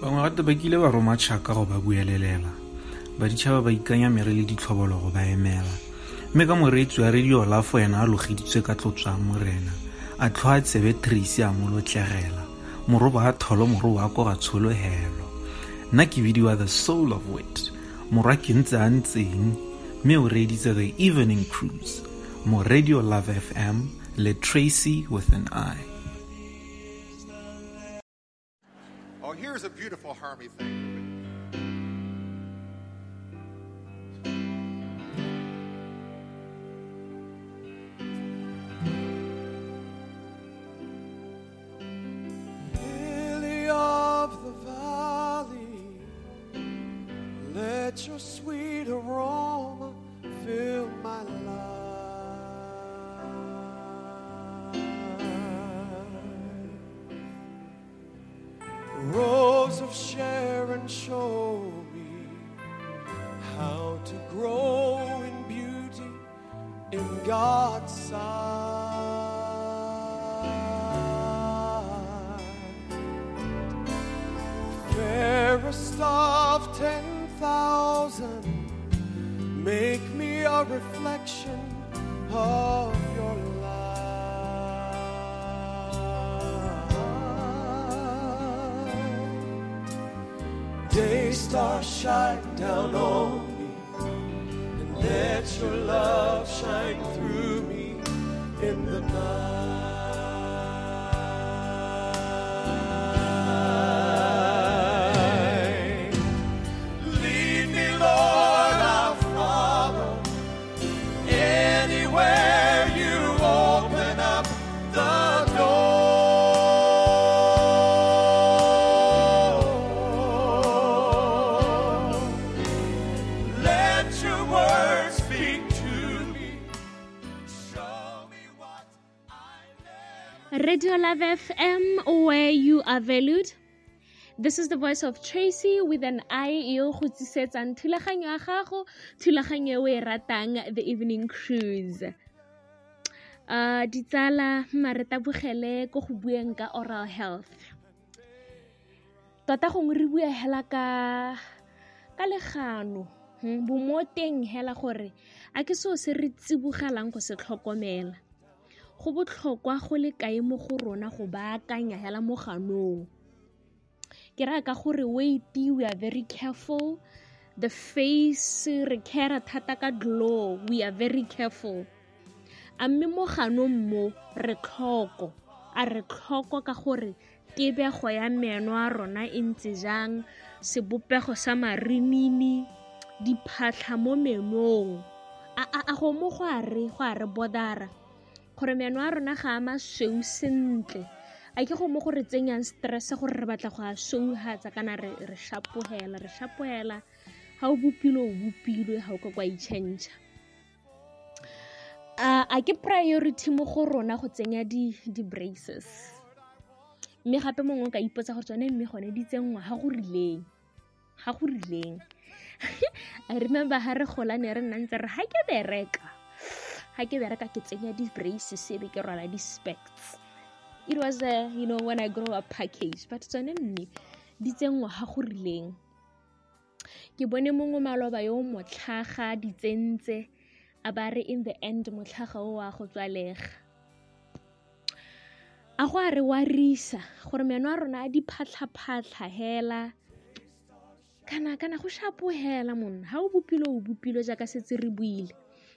bangwe gate ba kile ba roma tšhaka go ba buelelela. Baditšhaba ba ikanya mere le ditlhobolo go ba emela. Mme ka moreetsi wa radio lafo ena a logeditswe ka tlotswang morena a tlhoa tsebe tracy a molotlegela moroba a tholo moro wa ko ga tshologelo. Nna ke bidiwa the soul of wit. Morwa ke ntse a ntseng mme o reeditse the evening cruise. Mo radio love fm le tracy with an eye here's a beautiful harmony thing. Rose and show me how to grow in beauty in God's sight. Fairest of ten thousand, make me a reflection star shine down on me, and let your love shine through me in the night. Love FM, where you are valued. This is the voice of Tracy with an eye yo go tlisetsang thulaganyo ya gago, thulaganyo e ratang, the evening cruise. Uh, ditsala mareta bogele go oral health tota gongwe re bua hela ka ka legano hmm, bo mo teng hela gore a ke seo se re tsibogelang go se go botlhokwa go le kae mo go rona go baakanya hela mo ganong. Ke raya ka gore wait we are very careful. The face re care thata ka glow we are very careful. A mme mo ganong mo re tlhoko. A re tlhoko ka gore tebego ya meno a rona e ntse jang sebopego sa marinini diphatlha mo menong. A go mo go a re go a re bodara gore meno a rona ga a masweu sentle. A ke go mo go re tsenyang stress gore re batla go a souhatsa kana re, shapogela re shapogela. Ga o bopilwe o bopilwe ga o ka kwa itšhentšha. A ke priority mo go rona go tsenya di di braces. Mme gape mongwe o ka ipotsa gore tsone mme gone di tsenngwa ga go rileng ga go rileng. I remember ha re gola ne re nna ntse re ga ke bereka ga ke bereka ke tsenya di braces e ke rwala di specs. It was a you know when i grow up package but tsone mme di tsenngwa ga go rileng. Ke bone mongwe maloba yo motlhaga di tsentse a ba re in the end motlhaga o wa go tswalega. A go a re wa risa gore meno a rona a di phatlha-phatlha hela. Kana kana go shapo hela monna ga o bopilo o bopilo jaaka setse re buile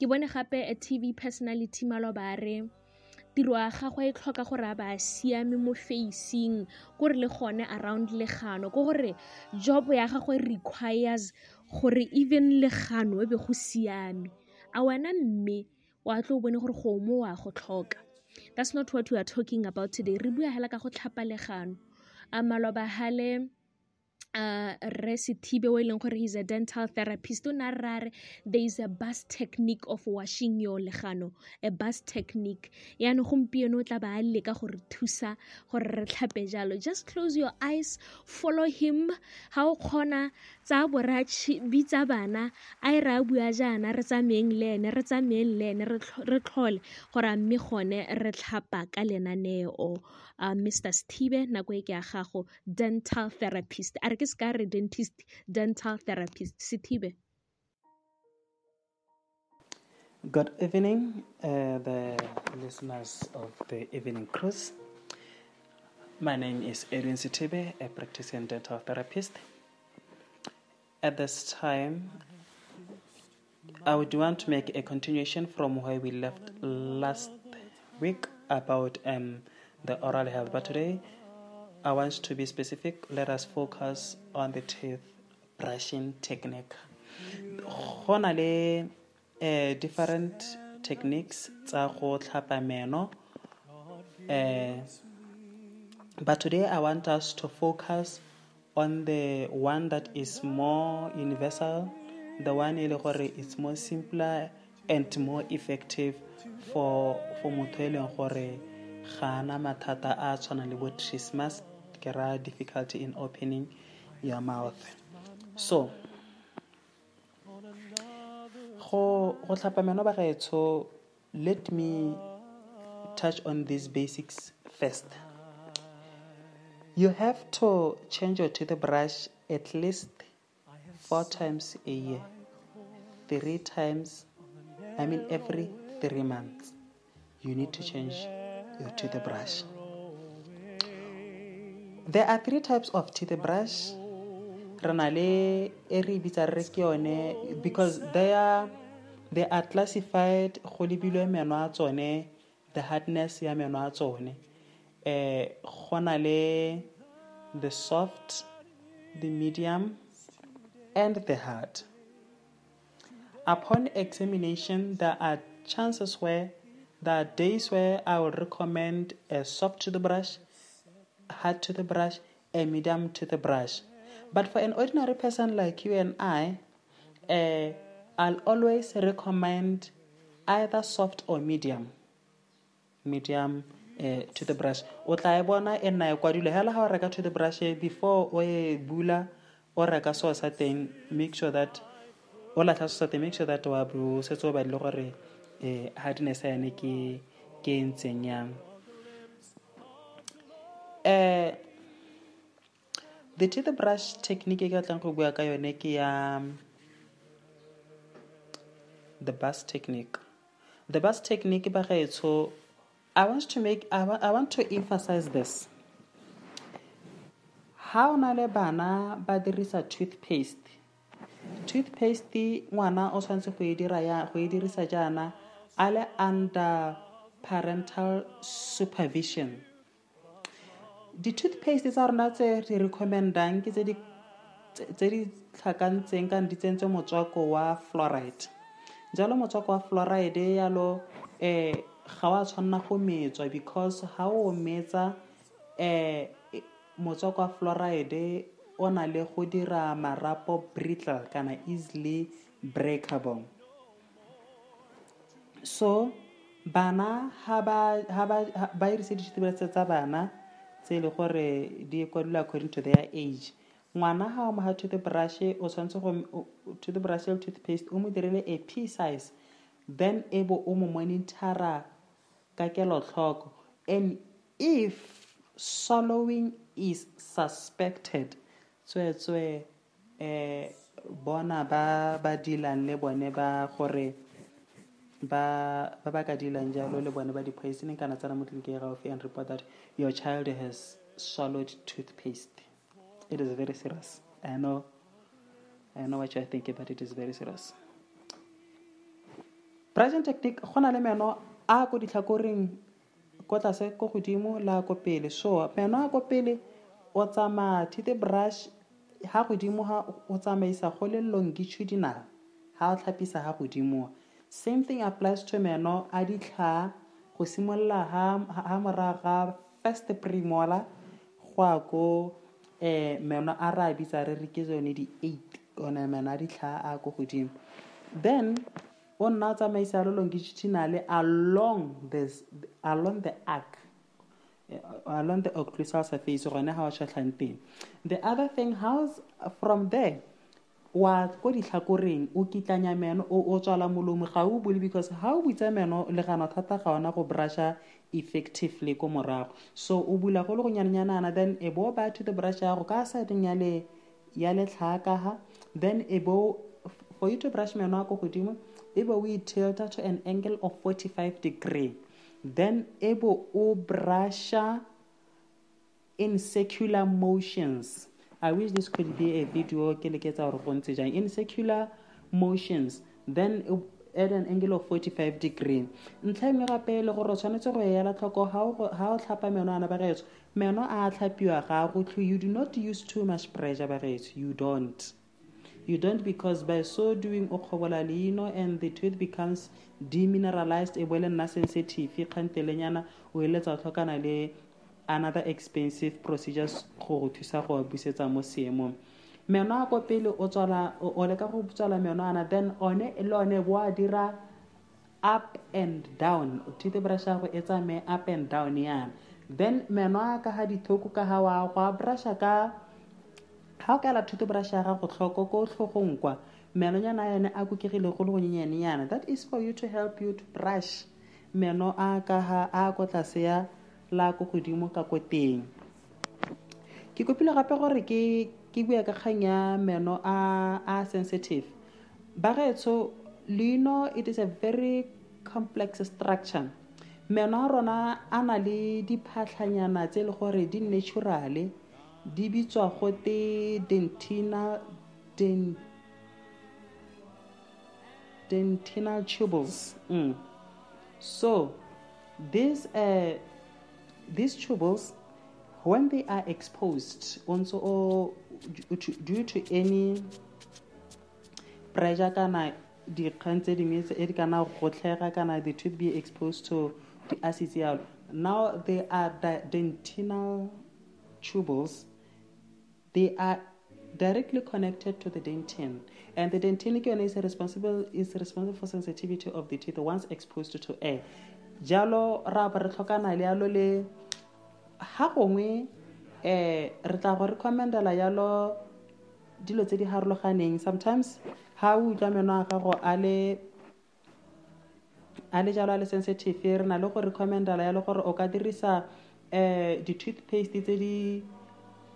ke bone gape a tv personality maloba a re tiro ya gagwe e tlhoka gore a ba a siame mo facing kore le gone around legano. Ke gore job ya gagwe requires gore even legano e be go siame. A wena mme wa tlo o bone gore go mo wa go tlhoka. That's not what we are talking about today. Re bua hela ka go tlhapa legano. A maloba hale re sethibe o e leng gore a dental therapist. O na ra re there is a Bass technique of washing your legano a Bass technique. Yaanong gompieno o tla ba a leka gore thusa gore re tlhape jalo. Just close your eyes follow him. Ga o kgona tsa bora bitsa bana a e re a bua jaana re le ene re tsamayeng le ene re tlhole gore a mme gone re tlhapa ka lenaneo uh, mr steve nako e ke ya gago dental therapist a re ke re dentist dental therapist steve Good evening, uh, the listeners of the Evening Cruise. My name is Edwin Sitibe, a practicing dental therapist. At this time, I would want to make a continuation from where we left last week about um, the oral health, but today I want to be specific. Let us focus on the teeth brushing technique. Go uh, different techniques tsa go tlhapa meno. Uh, but today I want us to focus on the one that is more universal, the one it's more simpler and more effective for for motho e leng gore ga ana mathata a tshwanang le bo trismus ke ra difficulty in opening your mouth. So go go tlhapa meno ba gaetsho let me touch on these basics first. You have to change your toothbrush at least four times a year. Three times i mean every three months. You need to change your toothbrush there are three types of toothbrush re na le e re because they are they are classified go lebilwe meno a tsone the hardness ya meno a tsone. Eh le the soft the medium and the hard. Upon examination there are chances where there are days where i will recommend a soft toothbrush hard toothbrush a medium toothbrush. But for an ordinary person like you and i uh, i'll always recommend either soft or medium. Medium uh, toothbrush. O tla e bona e nna e kwadilwe hela ga o reka toothbrush before o e bula o reka teng make sure that o latlha seo sa make sure that wa bo setse o um hardness ya yone ke e ntseng yang um the toothbrush technique e ke batlang go bua ka yone ke ya the bus technique. The bus technique ba gaetso i want to make I, wa I want to emphasize this. Ha o na le bana ba dirisa toothpaste toothpaste ngwana o tshwanetse go e e dirisa jaana a le under parental supervision. Di-toothpaste tsa rona tse di recommendang ke tse di tse di tlhakantseng kana di tsentswe motswako wa fluoride. Jalo motswako wa fluoride yalo um ga wa tshwanela go metswa because ga o metsa um motswako wa fluoride o na le go dira marapo brittle kana easily breakable so bana ha ba ha ba ba irise ditshitibetse tsa bana tse e le gore di kwadilwe according to their age. Ngwana ga o moga toothbrush o tshwanetse go toothbrush le toothpaste o mo direle a p size then e bo o mo monitora ka kelotlhoko. And if swallowing is suspected tsweetswe um bona ba ba dealang le bone ba gore ba ba ba ka dealang jalo le bone ba di-poisoning kana tsena mo tleliniking e gaufi and report that your child has swallowed toothpaste. It is very serious. I know i know what you are thinking but it is very serious. Brushing technique go na le meno a ko ditlhakoreng ko tlase ko godimo le a ko pele. So meno a ko pele o tsamaya toothbrush ha godimo ha o tsamaisa go le longitudinal ha o tlhapisa ha godimo same thing applies to meno a ditlha go simolola ha morago ga first premolar go ya ko um meno a re a bitsa re re ke tsone di-eight one meno a ditlhaa a ko godimo. Then o nna o tsamaisa lo longitudinale along this along the arc uh, along the occlusal surface gone ga wa tšhatlhang teng. The other thing hows from there wa ko ditlhakoreng o kitlanya meno o, o tswala molomo ga o bule because ga o butsa meno le gana thata ga ona go brusha effectively ko morago. So o bula go le go nyanyanana then e bo ba to the brush yago ka sideng ya le ya letlhaka ha then e bo for you to brush meno a ko godimo e bo o e tilta to an angle of 45 degree. Then e bo o brusha in circular motions i wish this could be a video ke leketsa gore go ntse jang. In circular motions then at an angle of 45 degree. Ntlha engwe gape le gore o tshwanetse go ela tlhoko ga o tlhapa meno ana bagetso meno a tlhapiwa ga go tlho you do not use too much pressure bagetso you don't. You don't because by so doing o kgobola leino and the tooth becomes demineralized e boele nna sensitive. Kgantelenyana o eletsa o tlhokana le another expensive procedures go go thusa go busetsa mo seemong. Meno a ko pele o leka go tswala meno ana then one le one bo a dira up and down. Toothbrush ya go e up and down yana. Then meno a ka ga dithoko ka ga wa go a brusha ka ga o ka ela toothbrush ya gago tlhoko ko tlhogong kwa menonyana yone a kokegile go le go nyenyanenyana that is for you to help you to brush. Meno a ka ga a ko tlase ya la ko godimo ka ko teng. Ke kopile gape gore ke ke bua ka kgang ya meno a a sensitive. Ba getso leino it is a very complex structure. Meno a rona a na le diphatlhanyana tse e le gore di naturale di bitswa gote dentina den, dentinal tubules mm. so these uh, these tubules when they are exposed also or due to any pressure kana tse tse the tooth be exposed to the yalo now they are the dentinal tubules they are directly connected to the dentin. And the dentin is responsible is responsible for sensitivity of the teeth once exposed to air. Jalo ra ba re tlhokana le yalo le ga gongwe um re tla go recommendela yalo dilo tse di harologaneng. Sometimes ga o utlwa meno a gago a le a le jalo a le sensitive re na le go recommendela yalo gore o ka dirisa um di-toothpaste tse di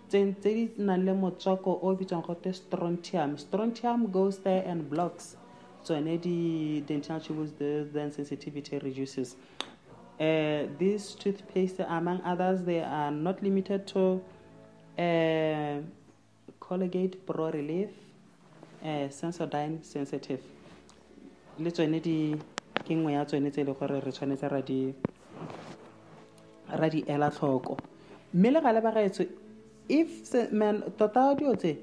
tse di nang le motswako o bitswang gote strontium. Strontium goes there and blocks tsone di-dental tubules then sensitivity reduces uh, these toothpaste among others they are not limited to uh, colgate pro relief uh, sensodyne sensitive. Le tsone di ke nngwe ya tsone tse e le gore re tshwanetse ra di ra di ela tlhoko. Mme le gale ba gaetso if man tota dio tse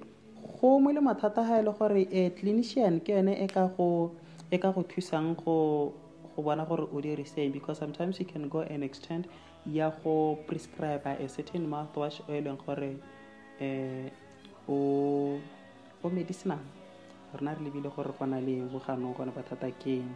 go mo le ga e le gore a clinician ke yone e ka go e ka go thusang go go bona gore o diriseng because sometimes you can go and extend ya go prescribe a certain mouthwash o e leng gore um o medicinal. Rena re lebile gore go na le boganong gone bothata keng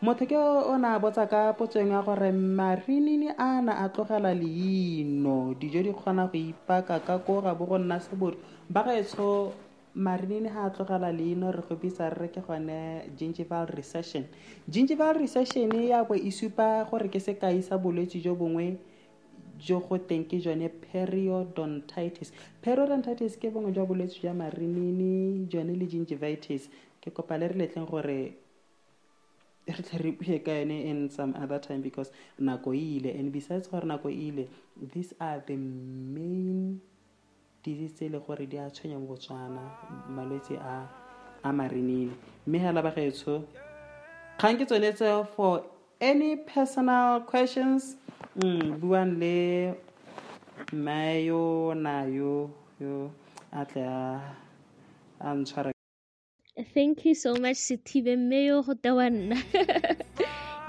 motho ke o na botsa ka potsong ya gore marinini a na a tlogela leino. Dijo di kgona go ipaka ka ko bo go nna sebodi. Ba gaetsho marinini ga a tlogela leino re go bisa re ke gone gingival recession. Gingival recession ya bo e supa gore ke sekai sa bolwetse jo bongwe jo go teng ke jone periodontitis. Periodontitis ke bongwe jwa bolwetse jwa marinini jone le gingivitis. Ke kopa le re letleng gore re tle re bue ka yone in some other time because nako e ile. And besides gore nako e ile these are the main disease tse e le gore di a tshwenya mo botswana malwetse a a marinini. Mme hela ba gaetsho kgang ke tsone for any personal questions mm, buang le mmayo nayo yo a tle a ntshwara thank you so much sethibe mme yo go tewa nna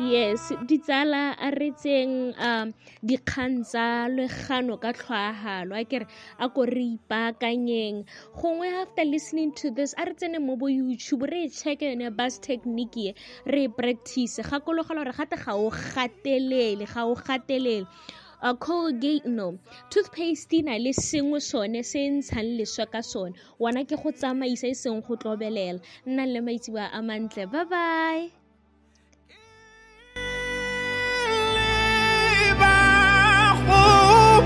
yes ditsala a re tseng um dikgang tsa legano ka tlhoagalo a kere a ko re ipaakanyeng. Gongwe after listening to this a re tsene mo bo youtube re e checke yone Bass technique re e practice gakologela gore gate ga o gatelele ga o gatelele. A colgate no toothpaste na le sengwe sone se ntshang leswa ka sone. Wona ke go tsamaisa e seng go tlobelela. Nna le maitsiba a mantle bye bye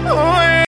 Oh,